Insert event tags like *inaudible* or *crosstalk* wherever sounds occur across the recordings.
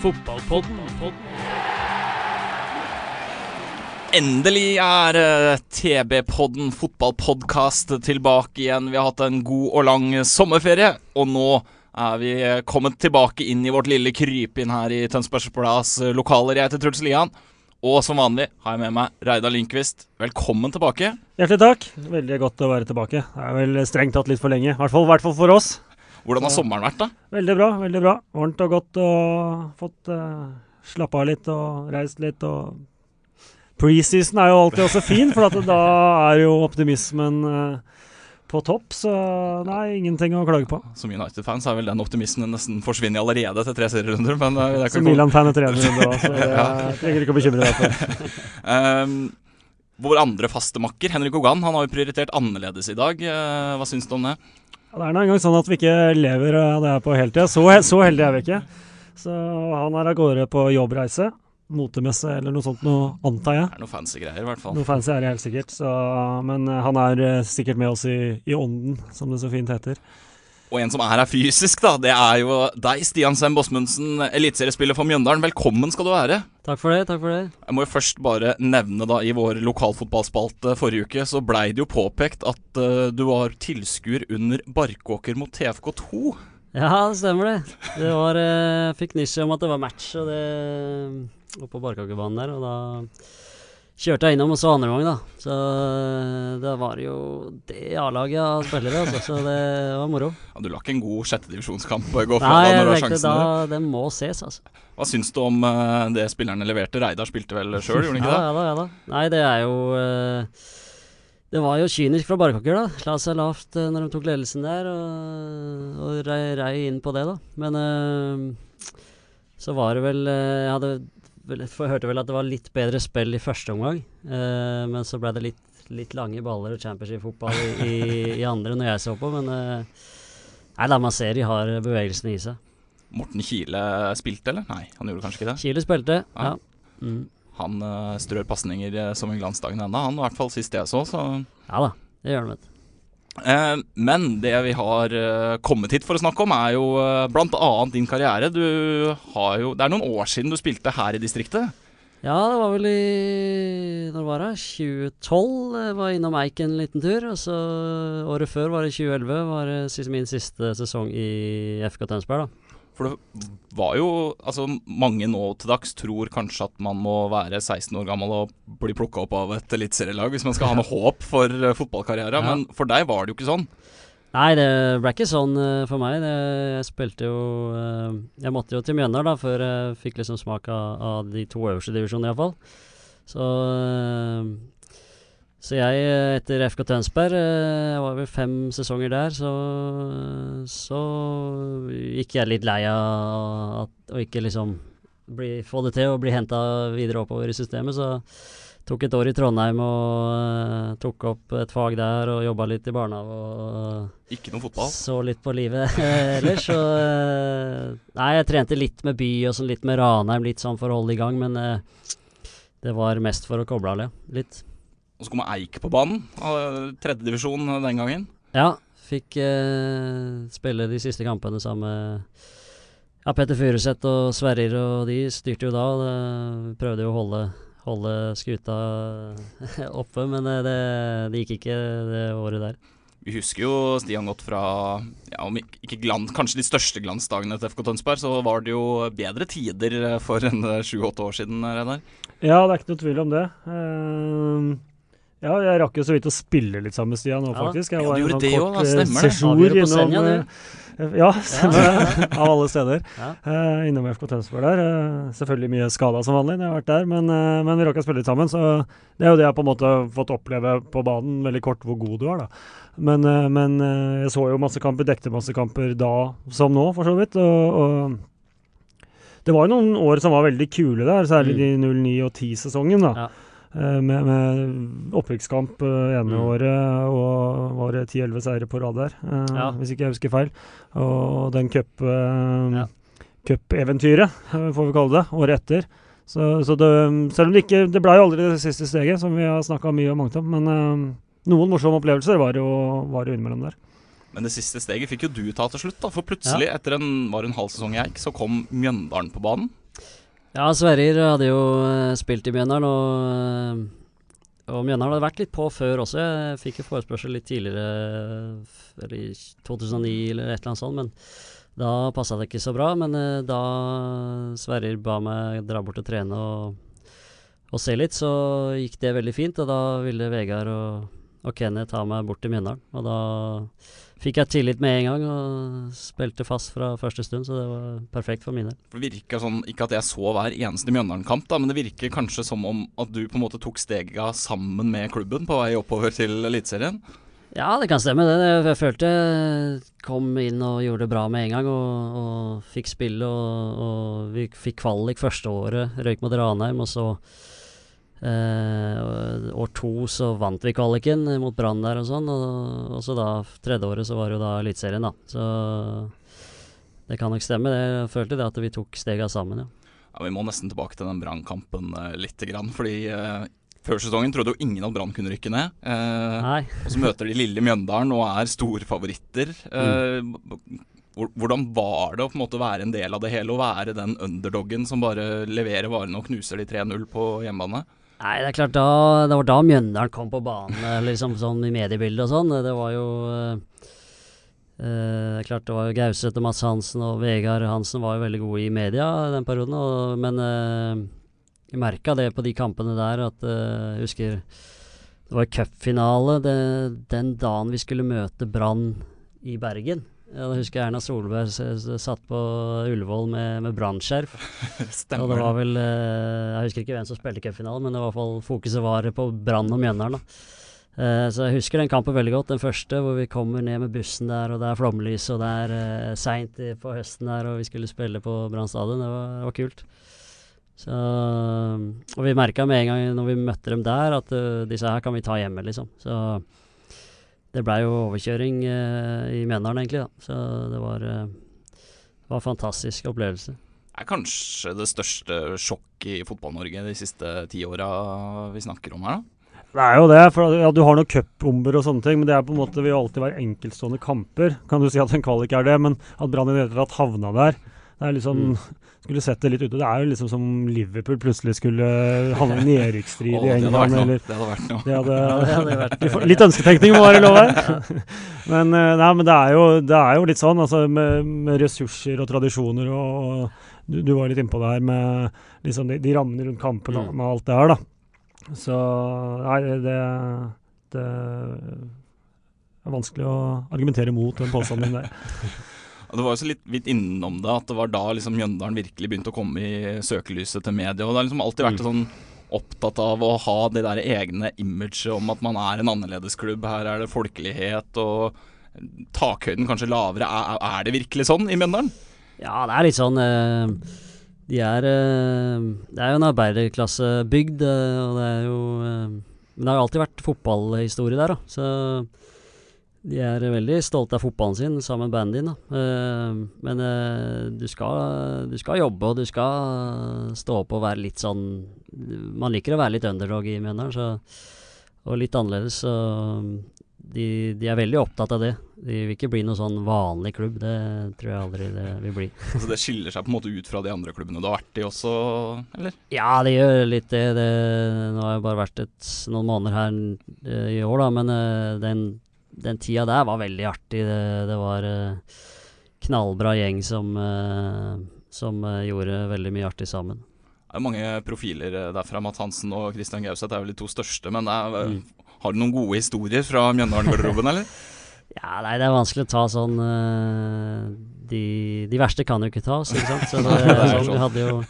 Fotballpodden. Endelig er eh, TB-podden fotballpodkast tilbake igjen. Vi har hatt en god og lang sommerferie, og nå er vi kommet tilbake inn i vårt lille krypinn her i Tønsbergs Blads lokaler. Jeg heter Truls Lian, og som vanlig har jeg med meg Reidar Lindqvist. Velkommen tilbake. Hjertelig takk. Veldig godt å være tilbake. Det er vel strengt tatt litt for lenge. I hvert fall, hvert fall for oss. Hvordan har sommeren vært, da? Veldig bra. veldig bra. Varmt og godt og fått uh, slappa av litt og reist litt og Preseason er jo alltid også fin, for at da er jo optimismen uh, på topp. Så nei, ingenting å klage på. Som United-fans er vel den optimismen nesten forsvunnet allerede etter tre serierunder, men eh, det er Som Milan-fan etter én runde òg, så *laughs* det Ja. trenger ikke å bekymre deg for. Um, *laughs* vår andre faste makker, Henrik Ogan, han har jo prioritert annerledes i dag. Eh, hva syns du om det? Det er nå engang sånn at vi ikke lever av det her på heltid. Så, så heldige er vi ikke. Så han er av gårde på jobbreise. Motemesse eller noe sånt, noe antar jeg. Det er noe fancy greier, i hvert fall. Noe fancy er det helt sikkert. Så, men han er eh, sikkert med oss i, i ånden, som det så fint heter. Og en som er her fysisk, da, det er jo deg, Stian Sem Bosmundsen, eliteseriespiller for Mjøndalen. Velkommen skal du være. Takk for det. takk for det. Jeg må jo først bare nevne, da, i vår lokalfotballspalte forrige uke, så blei det jo påpekt at uh, du var tilskuer under Barkåker mot TFK2. Ja, det stemmer det. Det var eh, Fikk nisje om at det var match og det oppe på Barkåkerbanen der, og da kjørte jeg innom og så andre gang, da. Så eh, det var jo det A-laget av spillere, altså. Så det var moro. Ja, du la ikke en god sjettedivisjonskamp gå fra Nei, da når du har sjansen da. Det må ses, altså. Hva syns du om eh, det spillerne leverte? Reidar spilte vel sjøl, gjorde han ikke *laughs* Ja, det? ja da, ja da. Nei, det er jo uh, Det var jo kynisk fra Barkaker, da. La seg lavt uh, når de tok ledelsen der, og, og rei, rei inn på det, da. Men uh, så var det vel Jeg hadde vel, jeg hørte vel at det var litt bedre spill i første omgang, eh, men så ble det litt, litt lange baller og championship-fotball i, i, i andre når jeg så på, men eh, Nei, da, man ser de har bevegelsene i seg. Morten Kile spilte, eller? Nei, han gjorde kanskje ikke det. Kile spilte, Ja. ja. Mm. Han uh, strør pasninger eh, som en glansdag ennå, han. I hvert fall sist jeg så, så Ja da, det gjør han, vet du. Eh, men det vi har eh, kommet hit for å snakke om, er jo bl.a. blant annet din karriere. Du har jo Det er noen år siden du spilte her i distriktet. Ja, det var vel i Når var det? 2012. Jeg var innom Eik en liten tur. Og så året før var det 2011. Var det min siste sesong i FK Tønsberg, da. For det var jo Altså, mange nå til dags tror kanskje at man må være 16 år gammel og bli plukka opp av et eliteserielag hvis man skal ha noe *laughs* håp for uh, fotballkarriere, Ja. men for deg var det jo ikke sånn. Nei, det ble ikke sånn uh, for meg. Det, jeg spilte jo uh, Jeg måtte jo til Mjøndalen da, før jeg fikk liksom smak av, av de to øverste divisjonene, iallfall. Så eh, Så jeg, eh, etter FK Tønsberg, eh, jeg var vel fem sesonger der, så Så gikk jeg litt lei av at, å ikke liksom bli, få det til å bli henta videre oppover i systemet, så tok et år i Trondheim og uh, tok opp et fag der og jobba litt i barnehage og Ikke noe fotball. så litt på livet *laughs* ellers. Så uh, Nei, jeg trente litt med by og sånn litt med Ranheim, litt sånn for å holde i gang, men uh, det var mest for å koble av. Litt. Og så kommer Eik på banen. eh, Tredjedivisjon den gangen. Ja, fikk eh, spille de siste kampene sammen med ja, Petter Furuseth og Sverrir, og de styrte jo da. Og det, prøvde jo å holde, holde skuta *laughs* oppe, men eh, det, det gikk ikke det året der. Vi husker jo Stian godt fra ja, om ikke glans, kanskje de største glansdagene til FK Tønsberg, så var det jo bedre tider eh, for en sju-åtte år siden, Reidar. Ja, det er ikke noe tvil om det. Eh, Ja, jeg rakk jo så vidt å spille litt sammen med Stian nå, faktisk. Jeg Ja, var en kort også, eh, Stemmer sesjon innom Senja, eh, *laughs* Ja, stemmer det. Av alle steder. Ja. Uh, innom FK Tønsberg der. Uh, selvfølgelig mye skada som vanlig når jeg har vært der, men, uh, men vi rakk å spille litt sammen. Så det er jo det jeg på en måte har fått oppleve på banen, veldig kort, hvor god du er, da. Men, men jeg så jo masse kamper, dekte masse kamper da som nå, for så vidt. Og, og det var jo noen år som var veldig kule der, særlig de 09- og 10-sesongen. da. Ja. Eh, Med, med opprykkskamp eh, ene Mm. året og var det 10-11 seire på rad der, eh, Ja. hvis ikke jeg husker feil. Og den cupeventyret, Ja. får vi kalle det, året etter. Så, så det, selv om det ikke Det ble jo aldri det siste steget, som vi har snakka mye og mangt om, men noen morsomme opplevelser var jo, var jo innimellom der. Men det siste steget fikk jo du ta til slutt, da. For plutselig, etter en, var en halv sesong jeg gikk, så kom Mjøndalen på banen. Ja, Sverrir hadde jo eh, spilt i Mjøndalen, og, eh, og Mjøndalen hadde vært litt på før også. Jeg fikk jo forespørsel litt tidligere, eller i 2009 eller et eller annet sånt, men da passa det ikke så bra. Men eh, da Sverrir ba meg dra bort og trene og, og se litt, så gikk det veldig fint. Og da ville Vegard og, og Kenneth tar meg bort til Mjøndalen. Og da fikk jeg tillit med en gang og spilte fast fra første stund, så det var perfekt for min del. Det virka sånn, Ikke at jeg så hver eneste Mjøndalen-kamp, da, men det virker kanskje som om at du på en måte tok stega sammen med klubben på vei oppover til Eliteserien. Ja, det kan stemme. det. Jeg, jeg følte jeg kom inn og gjorde det bra med en gang, og, og fikk spille. Og, og vi fikk kvalik første året, røyk mot Ranheim, og så eh, År to så vant vi kvaliken mot Brann der og sånn, og, og så da tredje året så var det jo da Eliteserien, da. Så det kan nok stemme. det. Jeg følte det at vi tok stega sammen, ja. Ja, Vi må nesten tilbake til den Brann-kampen eh, lite grann. Fordi eh, før sesongen trodde jo ingen at Brann kunne rykke ned. Eh, Nei. *laughs* og så møter de lille Mjøndalen og er storfavoritter. Eh, mm. hvordan var det å på en måte være en del av det hele, og være den underdoggen som bare leverer varene og knuser de 3-0 på hjemmebane? Nei, det er klart da Det var da Mjøndalen kom på banen, eh, liksom sånn i mediebildet og sånn. Det var jo eh, eh, Det er klart det var jo Gauseth og Mats Hansen og Vegard Hansen var jo veldig gode i media den perioden, og, men eh, jeg merka det på de kampene der at eh, Jeg husker det var cupfinale den dagen vi skulle møte Brann i Bergen. Ja, da husker jeg Erna Solberg satt på Ullevål med, med brannskjerf. *laughs* Og det var vel eh, Jeg husker ikke hvem som spilte cupfinalen, men det var i hvert fall fokuset var på Brann og Mjøndalen. da. Eh, så jeg husker den kampen veldig godt. Den første hvor vi kommer ned med bussen der, og det er flomlys, og det er uh, seint på høsten der, og vi skulle spille på Brann stadion. Det var, det var kult. Så, og vi merka med en gang når vi møtte dem der, at eh, disse her kan vi ta hjemme, liksom. Så det blei jo overkjøring eh, i Mjøndalen, egentlig. da. Så det var, eh, var en fantastisk opplevelse. er kanskje det største sjokket i Fotball-Norge de siste ti åra vi snakker om her, da? Det er jo det, for ja, du har noen cupbomber og sånne ting, men det er på en måte vil alltid være enkeltstående kamper. Kan du si at en kvalik er det, men at Brann i det hele tatt havna der Det er liksom Mm. Skulle sett det litt ute. Det er jo liksom som Liverpool plutselig skulle havne i nedrykksstrid Å, i England, eller Det hadde vært noe. det *laughs* hadde, det hadde vært Litt- Litt ønsketenkning må være lov her. *laughs* men, eh, nei, men det er, jo, det er jo litt sånn, altså med, med ressurser og tradisjoner og, og du, du var litt innpå det her med liksom de, de rammene rundt kampen og Mm. med alt det her, da. Så nei, det, det er vanskelig å argumentere mot den påstanden der. *laughs* Og Det var jo så litt, litt innom det, at det var da liksom Mjøndalen virkelig begynte å komme i søkelyset til media. Og det har liksom alltid vært sånn opptatt av å ha det der egne imaget om at man er en annerledesklubb. Her er det folkelighet og takhøyden kanskje lavere. Er, er det virkelig sånn i Mjøndalen? Ja, det er litt sånn eh, De er eh, Det er jo en arbeiderklassebygd, eh, og det er jo Men det har alltid vært fotballhistorie der, da. Så de er veldig stolte av fotballen sin, sammen med bandet din. Da. Eh, men eh, du, skal, du skal jobbe, og du skal stå opp og være litt sånn Man liker å være litt underdog i Mjøndalen, og litt annerledes. Så de, de er veldig opptatt av det. De vil ikke bli noe sånn vanlig klubb. Det tror jeg aldri det vil bli. *laughs* Altså Det skiller seg på en måte ut fra de andre klubbene du har vært i også, eller? Ja, det gjør litt det. det nå har jeg bare vært et, noen måneder her eh, i år, da, men den, den tida der var veldig artig. Det, det var uh, knallbra gjeng som, eh, som eh, gjorde veldig mye artig sammen. Det er mange profiler eh, derfra. Matt Hansen og Christian Gauseth er vel de to største. Men er, Mm. Har du noen gode historier fra Mjøndalen-garderoben, eller? *laughs* Ja, nei, det er vanskelig å ta sånn eh, de, de verste kan jo ikke tas, ikke sant. Så det, *laughs* sånn, sånn. vi hadde jo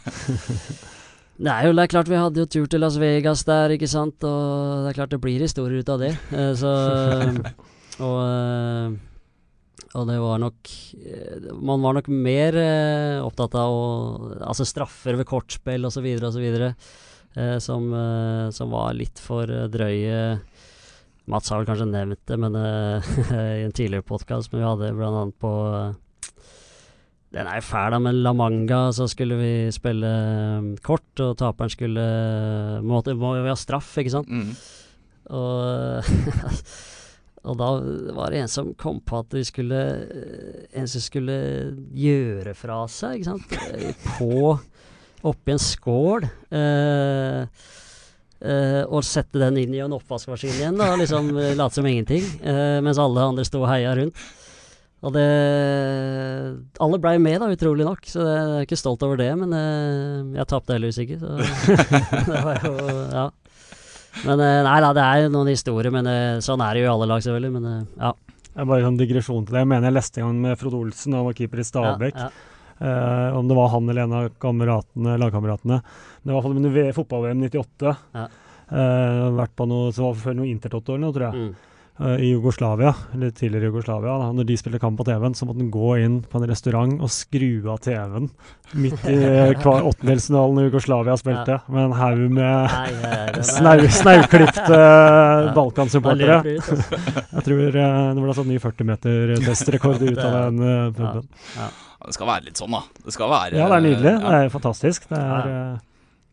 *laughs* Det er jo det er klart vi hadde jo tur til Las Vegas der, ikke sant. Og det er klart det blir historier ut av det. *laughs* Eh, så Og eh, og det var nok eh, Man var nok mer eh, opptatt av å Altså straffer ved kortspill osv. osv. Eh, som, eh, som var litt for eh, drøye. Mats har vel kanskje nevnt det men, eh, *laughs* i en tidligere podkast, men vi hadde annet på eh, Den er fæl, da, men La Manga så skulle vi spille eh, kort, og taperen skulle Måtte, må jo ha straff, ikke sant? Mm. Og, *laughs* og da var det en som kom på at vi skulle En som skulle gjøre fra seg, ikke sant. *laughs* På Oppi en skål. Eh, eh, og sette den inn i en oppvaskmaskin igjen, da. Liksom late som ingenting. Eh, mens alle andre sto og heia rundt. Og det Alle blei med, da, utrolig nok. Så jeg er ikke stolt over det, men eh, jeg tapte heldigvis ikke, så *laughs* det var jo Ja. Men eh, nei da, det er jo noen historier, men eh, sånn er det jo i alle lag, selvfølgelig. Men ja. Jeg bare en digresjon til det. Jeg mener jeg leste en gang med Frode Olsen, han var keeper i Stabæk. Ja, ja. Uh, om det var han eller en av kameratene, lagkameratene. Det var i hvert fall under fotball-VM 98. Ja. Uh, vært på noe, så var det før noe Intertoto eller noe, tror jeg. Mm. Eh, I Jugoslavia, eller tidligere Jugoslavia. Da. Når de spilte kamp på TV-en, så måtte han gå inn på en restaurant og skru av TV-en midt i eh, hver *laughs* åttendelsfinalen når Jugoslavia spilte, med en haug med snau, snauklipte *laughs* ja. Balkan-supportere. altså. *laughs* Jeg tror eh, det ble sånn ny 40-meter-testrekord ut av den puben. Ja, Det skal være litt sånn, da. Det skal være Ja, det er nydelig. ja. Det er fantastisk. Det er,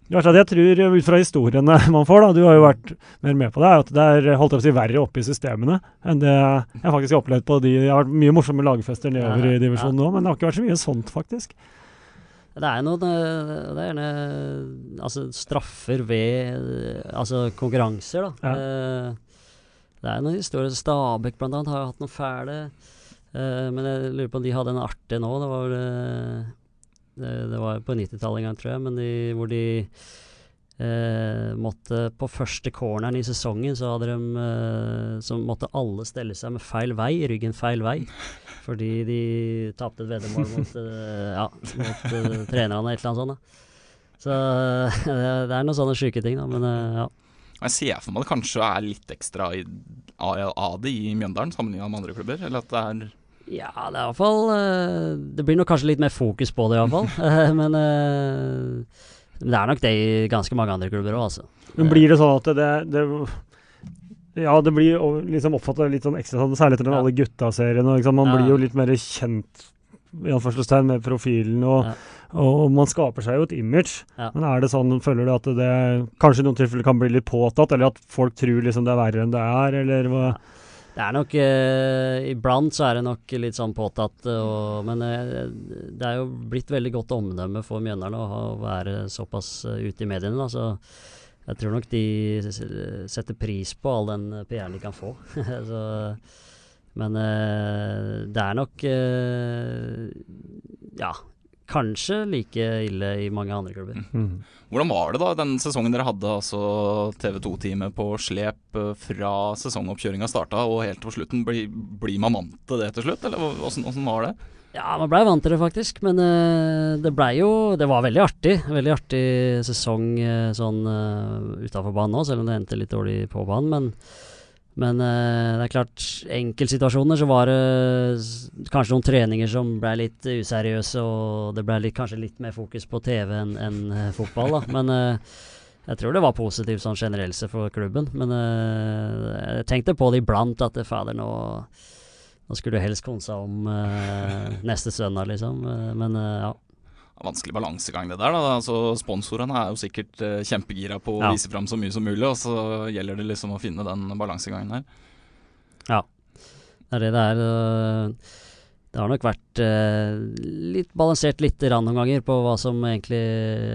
jeg tror, eh, ut fra historiene *laughs* man får, da, du har jo vært mer med på det, at det er holdt jeg på å si, verre oppe i systemene enn det jeg faktisk har opplevd på de Det har vært mye morsomme lagfester nedover i divisjonen nå, men det har ikke vært så mye sånt, faktisk. Det er noen eh, Det er gjerne altså, straffer ved eh, Altså konkurranser, da. Ja. det er noen historier. Stabæk blant annet har hatt noen fæle. eh, men jeg lurer på om de hadde en artig nå. Det var eh, det, det var på 90-tallet en gang, tror jeg, men de, hvor de eh, måtte På første corneren i sesongen så hadde de eh, Så måtte alle stelle seg med feil vei, ryggen feil vei. *laughs* Fordi de tapte et veddemål mot, eh, ja, mot eh, trenerne eller et eller annet sånt. Da. Så *laughs* det, er noen sånne sjuke ting, da. Men eh, ja. Jeg ser for meg det kanskje er litt ekstra av det i Mjøndalen sammenlignet med andre klubber. Eller at det er Ja, det er iallfall uh, Det blir nok kanskje litt mer fokus på det, iallfall. *laughs* Men eh, men det er nok det i ganske mange andre klubber òg, altså. Men blir det sånn at det, det Ja, det blir liksom oppfatta litt sånn ekstra særlig etter den Ja. Alle gutta-serien. Liksom, man Ja. blir jo litt mer kjent i anførselstegn med profilen, og, Ja. og, man skaper seg jo et image. Ja. Men er det sånn, føler du at det kanskje i noen tilfeller kan bli litt påtatt, eller at folk tror liksom det er verre enn det er, eller hva? Det er nok eh, Iblant så er det nok litt sånn påtatt, eh, og, men eh, det er jo blitt veldig godt omdømme for Mjøndalen å ha, være såpass eh, ute i mediene. Da, så jeg tror nok de setter pris på all den PR-en de kan få. *laughs* så, men eh, det er nok eh, Ja, kanskje like ille i mange andre klubber. Hvordan var det da den sesongen dere hadde altså TV 2-teamet på slep eh, fra sesongoppkjøringa starta og helt på slutten? Blir, bli man vant til det til slutt, eller åssen åssen var det? Ja, man blei vant til det faktisk, men uh, det blei jo Det var veldig artig. Veldig artig sesong uh, sånn uh, utafor banen òg, selv om det endte litt dårlig på banen. Men, men eh, det er klart, enkeltsituasjoner så var det kanskje noen treninger som ble litt useriøse, og det ble litt, kanskje litt mer fokus på TV enn enn, eh, fotball, da. Men eh, jeg tror det var positivt sånn generelt for klubben. Men jeg tenkte på det iblant, at fader, nå nå skulle du helst konsa om neste søndag, liksom. Men ja. Vanskelig balansegang, det der. da altså Sponsorene er jo sikkert uh, kjempegira på å Ja. vise fram så mye som mulig, og så gjelder det liksom å finne den balansegangen her. Det er det det er. Det har nok vært uh, litt balansert litt grann noen ganger på hva som egentlig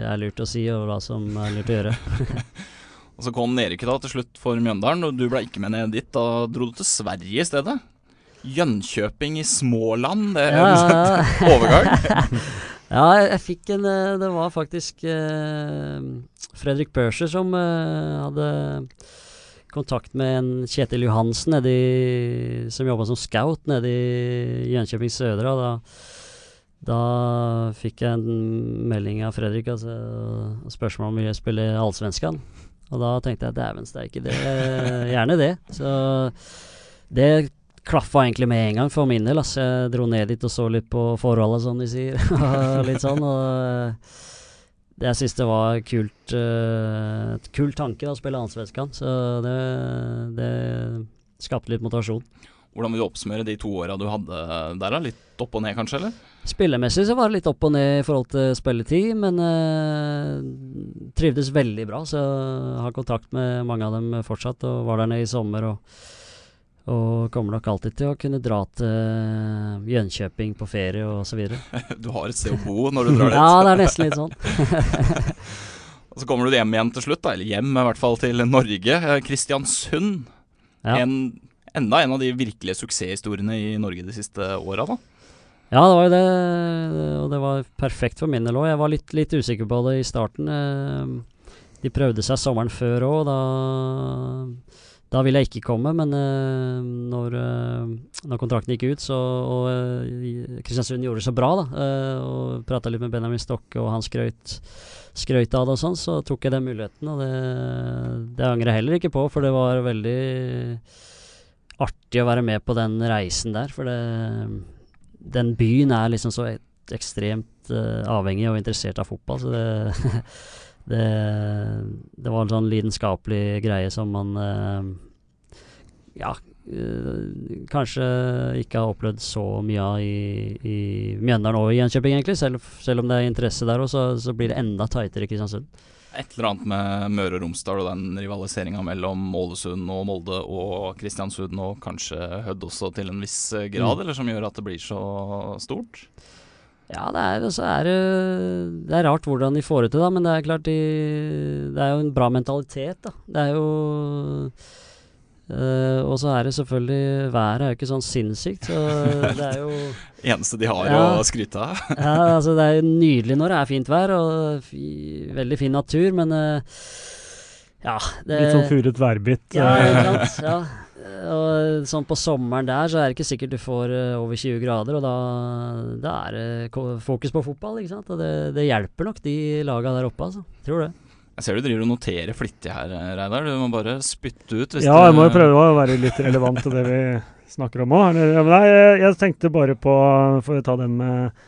er lurt å si, og hva som er lurt å gjøre. *laughs* Og så kom nedrykket da til slutt for Mjøndalen, og du ble ikke med ned dit. Da dro du til Sverige i stedet. Jønkjøping i Småland, det er Ja, en ja, *laughs* ja. overgang. *laughs* Ja, jeg, jeg fikk en eh, Det var faktisk eh, Fredrik Børser som eh, hadde kontakt med en Kjetil Johansen nedi, som jobba som scout nede i Jönköping Södra. Da, da fikk jeg en melding av Fredrik altså, og spørsmål om vi ville spille Allsvenskan. Og da tenkte jeg dæven steike, det *laughs* gjerne det. Så det klaffa egentlig med en gang for min del. Altså. Jeg dro ned dit og så litt på forholdet, som de sier. *laughs* litt sånn. Og det jeg syns det var kult uh, et kul tanke da, å spille Allsvenskan. Så det, det skapte litt motivasjon. Hvordan vil du oppsummere de to åra du hadde der? da? Litt opp og ned, kanskje? eller? Spillemessig så var det litt opp og ned i forhold til spilletid, men uh, trivdes veldig bra. Så jeg har kontakt med mange av dem fortsatt, og var der nede i sommer. og og kommer nok alltid til å kunne dra til Jönköping på ferie osv. *laughs* Du har et sted å bo når du drar dit? *laughs* ja, det er nesten litt sånn. *laughs* og så kommer du hjem igjen til slutt, da, eller hjem i hvert fall til Norge. Kristiansund. Ja. En, enda en av de virkelige suksesshistoriene i Norge de siste åra, da. Ja, det var jo det, og det var perfekt for min del òg. Jeg var litt, litt, usikker på det i starten. De prøvde seg sommeren før òg, da da ville jeg ikke komme, men uh, når, uh, når, kontrakten gikk ut, så, og uh, Kristiansund gjorde det så bra, da, og prata litt med Benjamin Stokke, og han skrøyt, skrøyt av det og sånn, så tok jeg den muligheten. Og det, det angrer jeg heller ikke på, for det var veldig artig å være med på den reisen der. For det, den byen er liksom så ekstremt avhengig og interessert av fotball, så det *laughs* det, det, var en sånn lidenskapelig greie som man eh, Ja, eh, kanskje ikke har opplevd så mye av i, i Mjøndalen og i Jönköping, egentlig. Selv, selv, om det er interesse der òg, så, så, blir det enda tightere i Kristiansund. Et eller annet med Møre og Romsdal og den rivaliseringa mellom Ålesund og Molde og Kristiansund, og kanskje Hødd også til en viss grad, mm. eller som gjør at det blir så stort? Ja, det er, altså, er, det er rart hvordan de får det til, da. Men det er klart de, Det er jo en bra mentalitet, da. Det er jo øh, og så er det selvfølgelig Været er jo ikke sånn sinnssykt, så *laughs* det er jo Eneste de har ja, å skryte av. *laughs* ja, altså det er jo nydelig når det er fint vær, og veldig fin natur, men uh, ja det, Litt sånn furet værbitt. Ja, *laughs* ikke sant. Ja. Og sånn på sommeren der så er det ikke sikkert du får uh, over 20 grader, og da, da er det fokus på fotball, ikke sant. Og det, det hjelper nok de laga der oppe, altså. Tror det. Jeg ser du driver og noterer flittig her, Reidar. Du må bare spytte ut. ja, jeg må jo prøve å være litt relevant til det vi snakker om òg. Nei, jeg tenkte bare på For å ta den med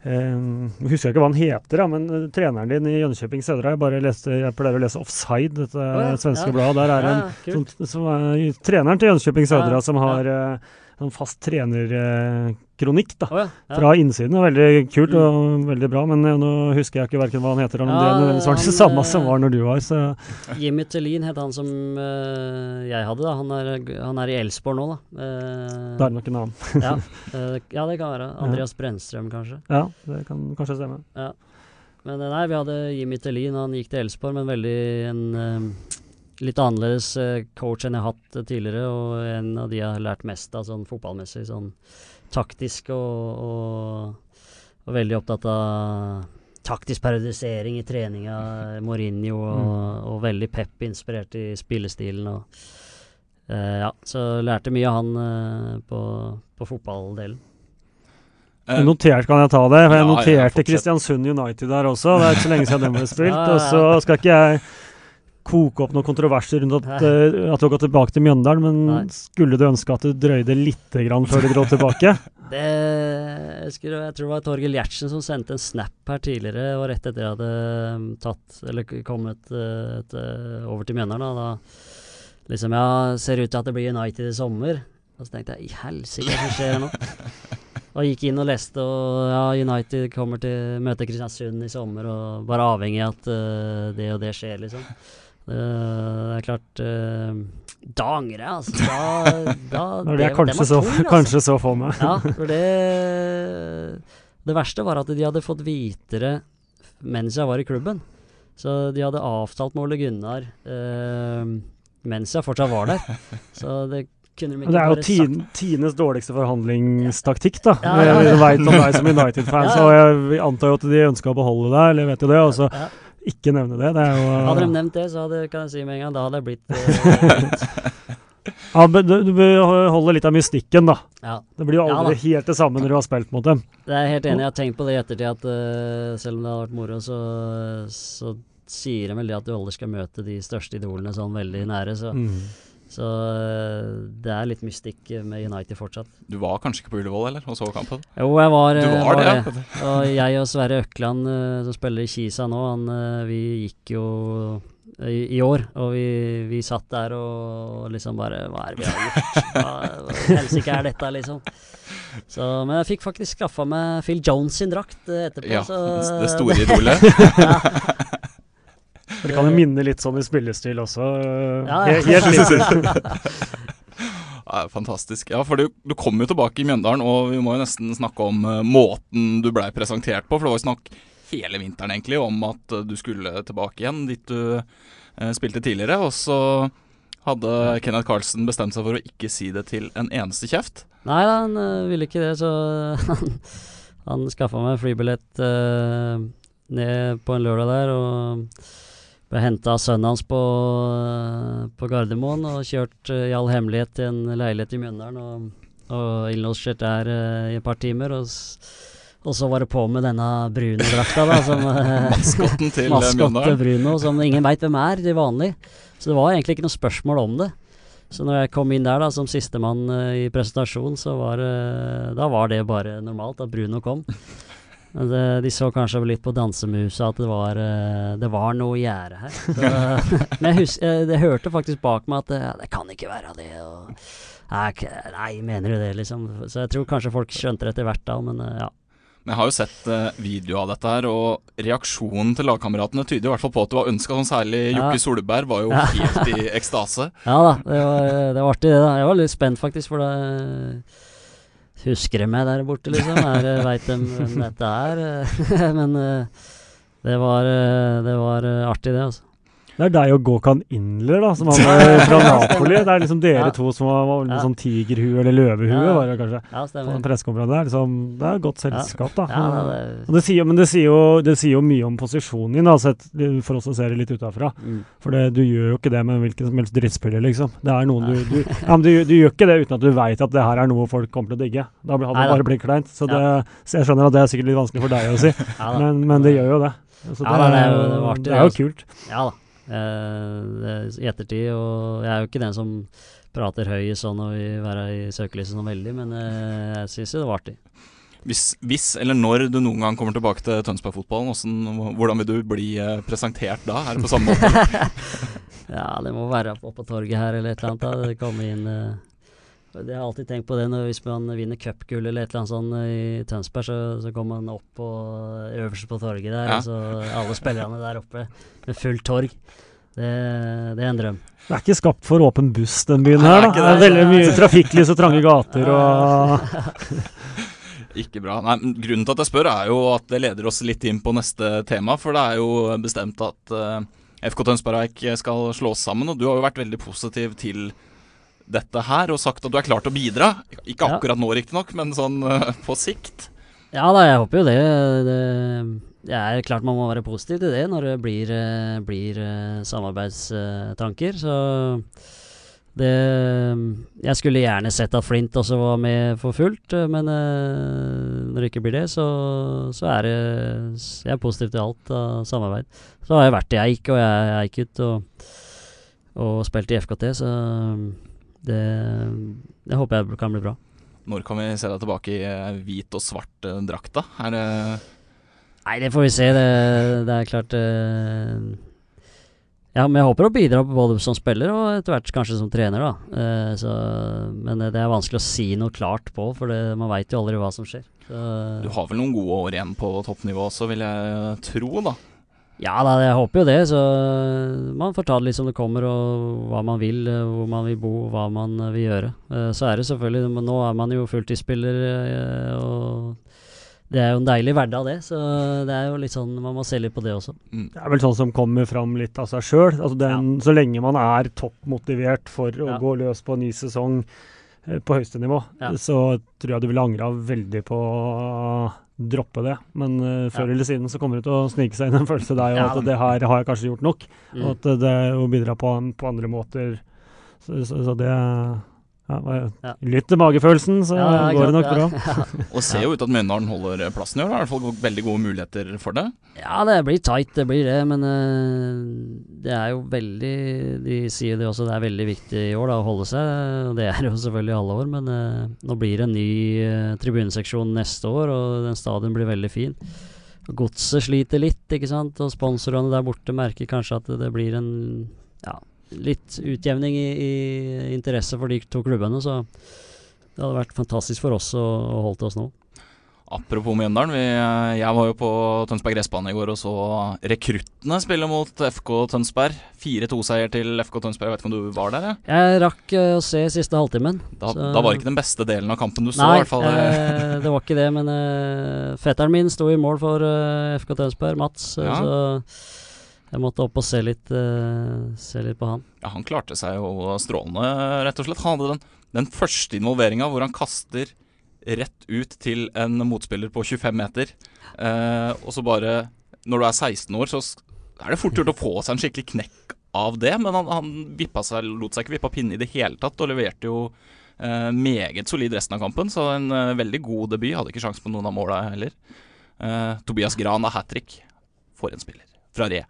Uh, husker ikke hva han heter, men uh, treneren din i Jönköping Södra jeg, bare leste, jeg pleier å lese Offside, dette oh, ja, svenske ja. bladet. Der er ja, en som, som er treneren til Jönköping Södra som har uh, sånn fast trenerkronikk da, oh, ja, ja. fra innsiden. Det er veldig kult og mm. veldig bra, men uh, nå husker jeg ikke verken hva han heter, eller om ja, det var det samme som var når du var. Så. Jimmy Tellin het han som uh, jeg hadde. da. Han er, han er i Elsborg nå, da. Uh, det er nok en annen. *laughs* ja, *laughs* ja, det kan være. Andreas Brennstrøm, kanskje. Ja, det kan kanskje stemme. Ja. Men nei, vi hadde Jimmy Tellin. Han gikk til Elsborg, men veldig en litt annerledes eh, coach enn jeg har hatt tidligere, og en av de jeg har lært mest av sånn fotballmessig. Sånn taktisk og, og, og veldig opptatt av taktisk periodisering i treninga. Mourinho og, mm. og veldig Pep-inspirert i spillestilen. Og, uh, ja, så lærte mye av han uh, på, på fotballdelen. Uh, notert kan jeg ta det, for jeg ja, noterte Kristiansund United der også. Det er ikke så lenge siden de ble *laughs* spilt. ja, ja, og så skal ikke jeg koke opp noen kontroverser rundt at, uh, at du har gått tilbake til Mjøndalen, men Nei. skulle du ønske at du drøyde litt grann før du dro tilbake? *laughs* det, jeg, skulle, jeg, tror det var Torgill Gjertsen som sendte en snap her tidligere, og rett etter jeg hadde um, tatt, eller kommet uh, til, over til Mjøndalen. Da, liksom, ja, ser ut til at det blir United i sommer. Og så tenkte jeg i helsike, hva skjer nå? *laughs* Og gikk inn og leste, og ja, United kommer til møte Kristiansund i sommer, og bare avhengig av at uh, det og det skjer, liksom. Uh, det er klart uh, Da angrer jeg, altså. Da, da *laughs* Når det, er kanskje, så, tung, altså. kanskje så få meg. ja, *laughs* for det Det verste var at de hadde fått vite det mens jeg var i klubben. Så de hadde avtalt med Ole Gunnar uh, mens jeg fortsatt var der. Så det kunne de ikke Det er jo tiden, tidenes dårligste forhandlingstaktikk, da. Ja, ja, ja. Jeg vet om deg som United-fan, så jeg antar jo at de ønska å beholde deg, eller vet du det. Og så ikke nevne det. Det er jo Hadde de nevnt det, så hadde, kan jeg si med en gang, da hadde jeg blitt eh, *laughs* ja, men du, du holder holde litt av mystikken, da. Ja. Det blir jo aldri ja, helt det samme når du har spilt mot dem. Det er helt enig. Jeg har tenkt på det i ettertid, at uh, selv om det har vært moro, så, så sier de vel det at du aldri skal møte de største idolene sånn veldig nære. Så, Mm. Så eh, det er litt mystikk med United fortsatt. Du var kanskje ikke på Ullevål, eller? Og så kampen? Jo, jeg var, Du eh, var det, ja. Og jeg og Sverre Økland, eh, som spiller i Kisa nå, han, vi gikk jo i, i år. Og vi, vi satt der og liksom bare Hva er det vi har gjort? Hva helst helsike er dette, liksom? Så, men jeg fikk faktisk skaffa meg Phil Jones sin drakt etterpå. Ja, så, det store idolet. *laughs* *laughs* Det kan jo minne litt sånn i spillestil også. Ja, ja. helt litt. *laughs* Ja, *laughs* fantastisk. Ja, for du, du kom jo tilbake i Mjøndalen, og vi må jo nesten snakke om uh, måten du blei presentert på. For det var jo snakk hele vinteren egentlig om at uh, du skulle tilbake igjen dit du uh, spilte tidligere. Og så hadde Kenneth Carlsen bestemt seg for å ikke si det til en eneste kjeft. Nei, han ville ikke det, så *laughs* han, han skaffa meg flybillett ned på en lørdag der. Og ble henta av sønnen hans på, på Gardermoen og kjørt øh, i all hemmelighet til en leilighet i Mjøndalen. Og, og innlosjert der uh, i et par timer. Og, og så var det på med denne brune drakta, da. Som, øh, *laughs* Maskotten til Maskotte. Bruno, som ingen veit hvem er til vanlig. Så det var egentlig ikke noe spørsmål om det. Så når jeg kom inn der da som sistemann uh, i presentasjon, så var uh, Da var det bare normalt at Bruno kom. Det, de så kanskje litt på dansemusa at det var, eh, det var noe i gjære her. *laughs* Så, men jeg, hus, jeg, jeg hørte faktisk bak meg at det, det kan ikke være det. Og, nei, mener du det, liksom? Så jeg tror kanskje folk skjønte det etter hvert da, men eh, ja. Men jeg har jo sett eh, video av dette her, og reaksjonen til lagkameratene tyder i hvert fall på at du var ønska. Sånn særlig Ja. Solberg var jo Ja. helt i *laughs* ekstase. Ja da, det var, det var artig det da. Jeg var litt spent faktisk, for da husker de meg der borte, liksom. Er, Veit de hvem dette er? *laughs* Men eh, det var, eh, det var eh, artig det, altså. Det er deg og Gåkan Inler, da, som han er *laughs* fra Napoli. Det er liksom dere Ja. to som har med Ja. sånn tigerhue eller løvehue, Ja. var det kanskje. Ja, På stemmer. en pressekonferanse der. Liksom, det er godt selskap, da. Ja, det, Og det sier, men det sier, jo, det sier jo mye om posisjonen din, da, sett, for oss som ser det litt utafra. mm. For det, du gjør jo ikke det med hvilken som helst drittspiller, liksom. Det er noen du, du, ja, men du, du gjør ikke det uten at du veit at det her er noe folk kommer til å digge. Da hadde det bare blitt kleint. Så, det, så jeg skjønner at det er sikkert litt vanskelig for deg å si, *laughs* Ja men, men det gjør jo det. Så Ja da, det er jo- det var det er jo altså. kult. Ja da. Eh, I ettertid, og jeg er jo ikke den som prater høy sånn og vil være i søkelyset sånn veldig, men eh, jeg syns jo det var artig. Hvis, hvis eller når du noen gang kommer tilbake til Tønsberg-fotballen, hvordan- vil du bli eh, presentert da? Er det på samme måte? *laughs* Ja, det må være oppe på torget her eller et eller annet. da. Det kommer inn Det har jeg alltid tenkt på det når hvis man vinner cupgull eller et eller annet sånt i Tønsberg, så, så kommer man opp på, øverst på torget der, Ja. og så alle spillerne der oppe med fullt torg. Det, det er en drøm. Det er ikke skapt for åpen buss, den byen her. det er da. Det er veldig mye trafikklys og trange gater og *laughs* Ikke bra. Nei, Grunnen til at jeg spør, er jo at det leder oss litt inn på neste tema. For det er jo bestemt at uh, FK Tønsberg Eik skal slås sammen, og du har jo vært veldig positiv til dette her og sagt at du er klar til å bidra. Ikke Ja. akkurat nå, riktignok, men sånn eh, på sikt. Ja da, jeg håper jo det. det. Det er klart man må være positiv til det når det blir, eh, blir eh, samarbeidstanker. Så det Jeg skulle gjerne sett at Flint også var med for fullt, men når det ikke blir det, så, så er det Jeg er positiv til alt av samarbeid. Så har jeg vært i Eik, og jeg er Eik-gutt, og, og spilt i FKT, så det, det håper jeg kan bli bra. Når kan vi se deg tilbake i eh, hvit og svart eh, da? Er det Nei, det får vi se. Det, det er klart eh, Ja, men jeg håper å bidra både som spiller og etter hvert kanskje som trener, da. Eh, så, men det er vanskelig å si noe klart på, for det, man veit jo aldri hva som skjer. Så, Du har vel noen gode år igjen på toppnivå også, vil jeg tro, da. Ja da, jeg håper jo det. Så man får ta det litt som det kommer, og hva man vil, eh, hvor man vil bo, hva man eh, vil gjøre. Eh, så er det selvfølgelig men Nå er man jo fulltidsspiller, og det er jo en deilig hverdag, det. Så det er jo litt sånn Man må se litt på det også. Det er vel sånn som kommer fram litt av seg sjøl. Altså ja. Så lenge man er toppmotivert for å Ja. gå løs på en ny sesong på høyeste nivå, Ja. så tror jeg du ville angra veldig på droppe det. Men uh, før Ja. eller siden så kommer det til å snike seg inn en følelse der Ja, at det her har jeg kanskje gjort nok. Mm. Og at det å bidra på, på andre måter. Så, så, så det ja. Lytt til magefølelsen, så Ja, går det nok bra. Ja. *laughs* Og ser jo ut til at Mjøndalen holder plassen i år. Har i hvert fall veldig gode muligheter for det. Ja, det blir tight, det blir det. Men uh, det er jo veldig De sier det også, det er veldig viktig i år da, å holde seg. Og det er jo selvfølgelig alle år. Men uh, nå blir det en ny uh, tribuneseksjon neste år, og den stadion blir veldig fin. Godset sliter litt, ikke sant. Og sponsorene der borte merker kanskje at det blir en ja, litt utjevning i, i interesse for de to klubbene. Så det hadde vært fantastisk for oss å, å holde oss nå. Apropos Mjøndalen. Vi, jeg var jo på Tønsberg gressbane i går og så rekruttene spille mot FK Tønsberg. 4-2-seier til FK Tønsberg. Jeg vet ikke om du var der? Jeg, Jeg rakk eh, å se siste halvtimen. Da, Så- da var ikke den beste delen av kampen du så, Nei, i hvert fall. eh, det var ikke det, men eh, fetteren min sto i mål for eh, FK Tønsberg, Mats. eh, Ja. Så jeg måtte opp og se litt, uh, se litt på han. Ja, han klarte seg jo strålende, rett og slett. Han hadde den, den første involveringa hvor han kaster rett ut til en motspiller på 25 meter. Uh, og så bare Når du er 16 år, så er det fort gjort å få seg en skikkelig knekk av det. Men han, han vippa seg, lot seg ikke vippe av pinne i det hele tatt, og leverte jo uh, meget solid resten av kampen. Så en veldig god debut. Hadde ikke sjanse på noen av måla heller. Tobias Gran av hat trick. For en spiller. Fra Re,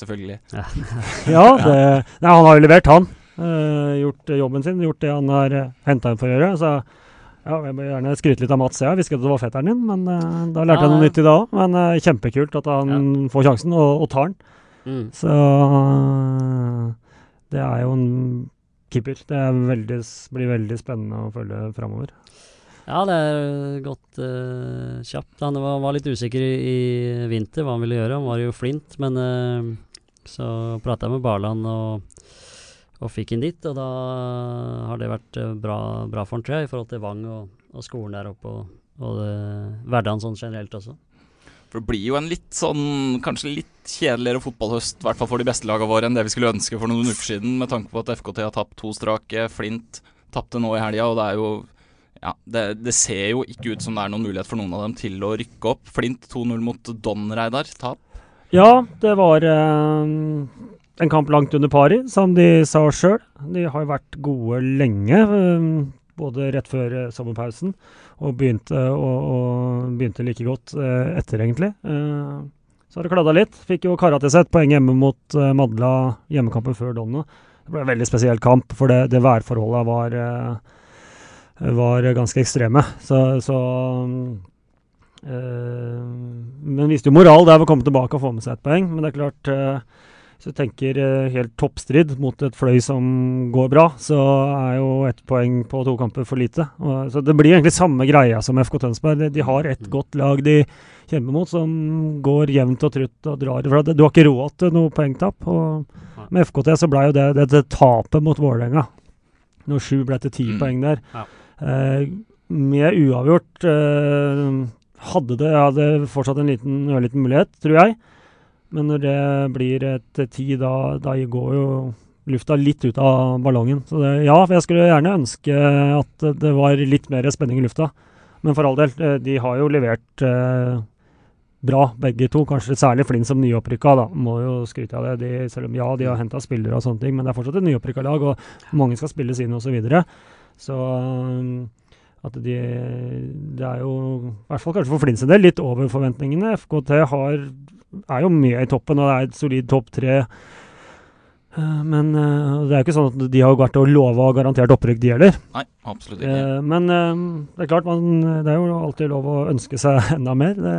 selvfølgelig. *laughs* Ja, det, nei, han har jo levert, han. Uh, gjort eh, jobben sin, gjort det han har uh, henta inn for å gjøre. Så ja, jeg må gjerne skryte litt av Mats. Jeg visste ikke at det var fetteren din, men uh, da lærte jeg noe nytt i dag òg. Men uh, kjempekult at han får sjansen, og, og tar den. Mm. Så eh, det er jo en keeper. Det er veldig, blir veldig spennende å følge framover. Ja, det er gått uh, kjapt. Han var, var litt usikker i, i vinter hva han ville gjøre. Han var jo flint, men eh, så prata jeg med Barland og, og fikk inn dit. Og da har det vært eh, bra, bra for han, tror jeg, i forhold til Vang og, og skolen der oppe. Og, og hverdagen sånn generelt også. For det blir jo en litt sånn, kanskje litt kjedeligere fotballhøst, i hvert fall for de beste lagene våre, enn det vi skulle ønske for noen uker siden, med tanke på at FKT har tapt to strake. Flint tapte nå i helga, og det er jo ja, det, det ser jo ikke ut som det er noen mulighet for noen av dem til å rykke opp. Flint 2-0 mot Don Reidar. Tap. Ja, det var eh, en kamp langt under pari, som de sa sjøl. De har jo vært gode lenge, eh, både rett før eh, sommerpausen og begynte, og, og begynte like godt eh, etter, egentlig. Eh, så har det kladda litt. Fikk jo kara til seg et poeng hjemme mot eh, Madla, hjemmekampen før Donna. Det ble en veldig spesiell kamp, for det, det værforholdet var var ganske ekstreme. Så, så Men viste jo moral der ved å komme tilbake og få med seg et poeng. Men det er klart, eh, hvis du tenker eh, helt toppstrid mot et fløy som går bra, så er jo ett poeng på to kamper for lite. Så det blir egentlig samme greia som FK Tønsberg. De, de har et godt lag de kjemper mot, som går jevnt og trutt og drar. ifra. du har ikke råd til noe poengtap. Og med FKT så ble jo det, det, det tapet mot Vålerenga. Når sju ble til ti Mm. poeng der. Ja. Eh, med uavgjort eh, hadde det hadde fortsatt en liten, ørliten mulighet, tror jeg. Men når det blir et ti, da, da går jo lufta litt ut av ballongen. Så det, ja, jeg skulle gjerne ønske at det var litt mer spenning i lufta. Men for all del, eh, de har jo levert eh, bra, begge to. Kanskje særlig Flint som nyopprykka, da. Må jo skryte av det. De, selv om ja, de har henta spillere og sånne ting, men det er fortsatt et nyopprykka lag, og mange skal spilles inn osv. Så, videre. så um, at de Det er jo, i hvert fall kanskje for Flint sin del, litt over forventningene. FKT har, er jo med i toppen, og det er et solid topp tre. Eh, Men eh, det er jo ikke sånn at de har vært og lova garantert opprykk, de heller. Nei, absolutt ikke. Eh, Men det er klart, man, det er jo alltid lov å ønske seg *laughs* enda mer. Det,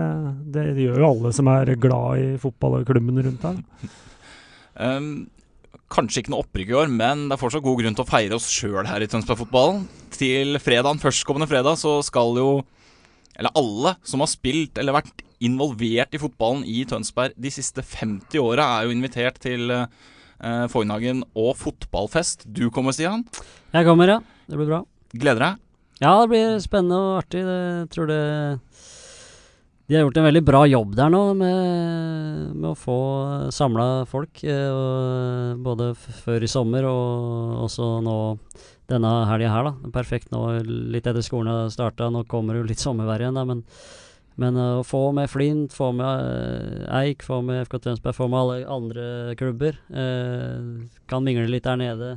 det, gjør jo alle som er glad i fotball og klubben rundt her. *laughs* Um, kanskje ikke noe opprykk i år, men det er fortsatt god grunn til å feire oss sjøl her i Tønsberg-fotballen. Til fredagen, førstkommende fredag, så skal jo Eller alle som har spilt eller vært involvert i fotballen i Tønsberg de siste 50 åra, er jo invitert til eh, Foynhagen og fotballfest. Du kommer, Stian. Jeg kommer, ja. Det blir bra. Gleder deg? Ja, det blir spennende og artig. Jeg tror det De har gjort en veldig bra jobb der nå med, med å få samla folk. eh, både før i sommer og også nå denne helga her, da. Perfekt nå litt etter skolen har starta. Nå kommer det jo litt sommervær igjen, da, men, Men å få med Flint, få med eh, Eik, få med FK Tønsberg, få med alle andre klubber eh, Kan mingle litt der nede,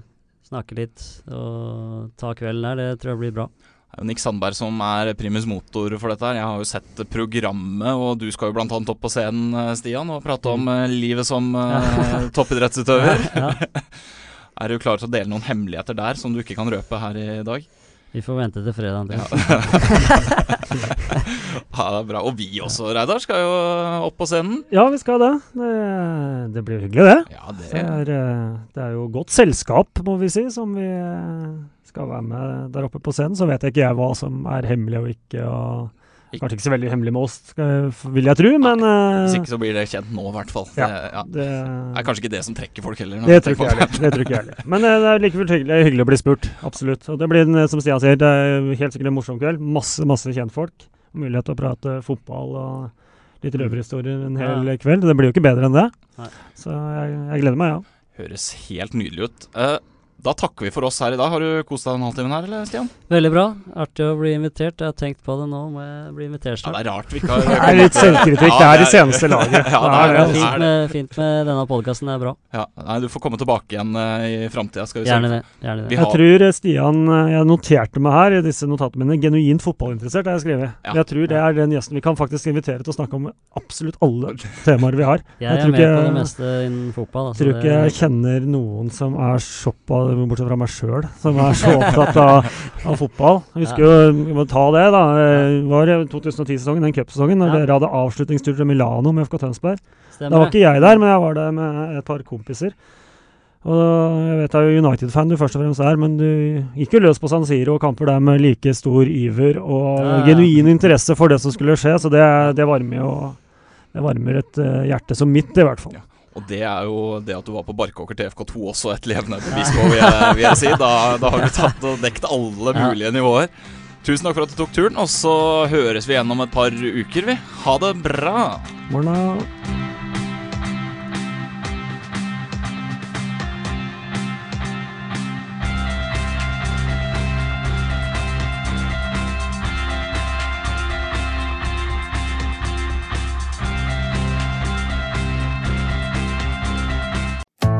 snakke litt og ta kvelden der. Det tror jeg blir bra. Det er jo Nick Sandberg som er primus motor for dette. her Jeg har jo sett programmet, og du skal jo bl.a. opp på scenen, eh, Stian, og prate om eh, livet som eh, *laughs* toppidrettsutøver. *laughs* Ja, Er du klar til å dele noen hemmeligheter der som du ikke kan røpe her i dag? vi får vente til fredag. Ja. *laughs* Ja. ja, det er bra. Og vi også, Reidar, skal jo opp på scenen. Ja, vi skal det. Det, det blir hyggelig, det. Ja, det Det er, eh, det er jo godt selskap, må vi si, som vi eh, skal være med der oppe på scenen. Så vet jeg ikke jeg hva som er hemmelig og ikke. og Kanskje ikke så veldig hemmelig med oss, vil jeg tro, men Hvis eh, ikke så blir det kjent nå, i hvert fall. Ja. Det, ja. det, er kanskje ikke det som trekker folk heller. det tror jeg. Det tror ikke jeg heller. Men eh, det er likevel hyggelig, hyggelig å bli spurt. Absolutt. Og det blir, som Stian sier, det er helt sikkert en morsom kveld. Masse, masse kjentfolk. Mulighet til å prate fotball og litt røverhistorier en hel kveld. Det blir jo ikke bedre enn det. Nei. Så jeg, jeg gleder meg, ja. Høres helt nydelig ut. Eh, da takker vi for oss her i dag. Har du kost deg den halvtimen her, eller Stian? Veldig bra. Artig å bli invitert. Jeg har tenkt på det nå, må jeg bli invitert Ja, det er rart vi ikke *laughs* har Det er litt selvkritikk. Det er i seneste laget. Ja, det Det er, *laughs* er det, det, det Fint er med, fint med denne podkasten, det er bra. Ja, nei, du får komme tilbake igjen uh, i framtida. Gjerne det. Gjerne Vi det. har- Jeg tror eh, Stian eh, Jeg noterte meg her i disse notatene mine. Genuint fotballinteressert har jeg skrevet. Ja. Jeg tror det er den gjesten vi kan faktisk invitere til å snakke om absolutt alle temaer vi har. Jeg er med ikke- på det meste innen fotball. Altså Jeg tror ikke jeg kjenner noen som er såpass, bortsett fra meg sjøl, som er så opptatt av, av fotball. Jeg husker jo, vi må ta det, da. Det var 2010-sesongen, den cupsesongen, når Ja. dere hadde avslutningstur til Milano med FK Tønsberg. Da var ikke jeg der, men jeg var der med et par kompiser. Og jeg vet jeg er jo United-fan du først og fremst er, men du gikk jo løs på San Siro og kamper der med like stor iver og Ja, ja. genuin interesse for det som skulle skje, så det, det varmer jo det varmer et eh, hjerte som mitt, i hvert fall. Ja. Og det er jo det at du var på Barkåker til FK2 også et levende bevis på, vil jeg, vil jeg si. Da, da har du tatt og dekt alle mulige nivåer. Tusen takk for at du tok turen, og så høres vi igjen om et par uker, vi. Ha det bra! Morna.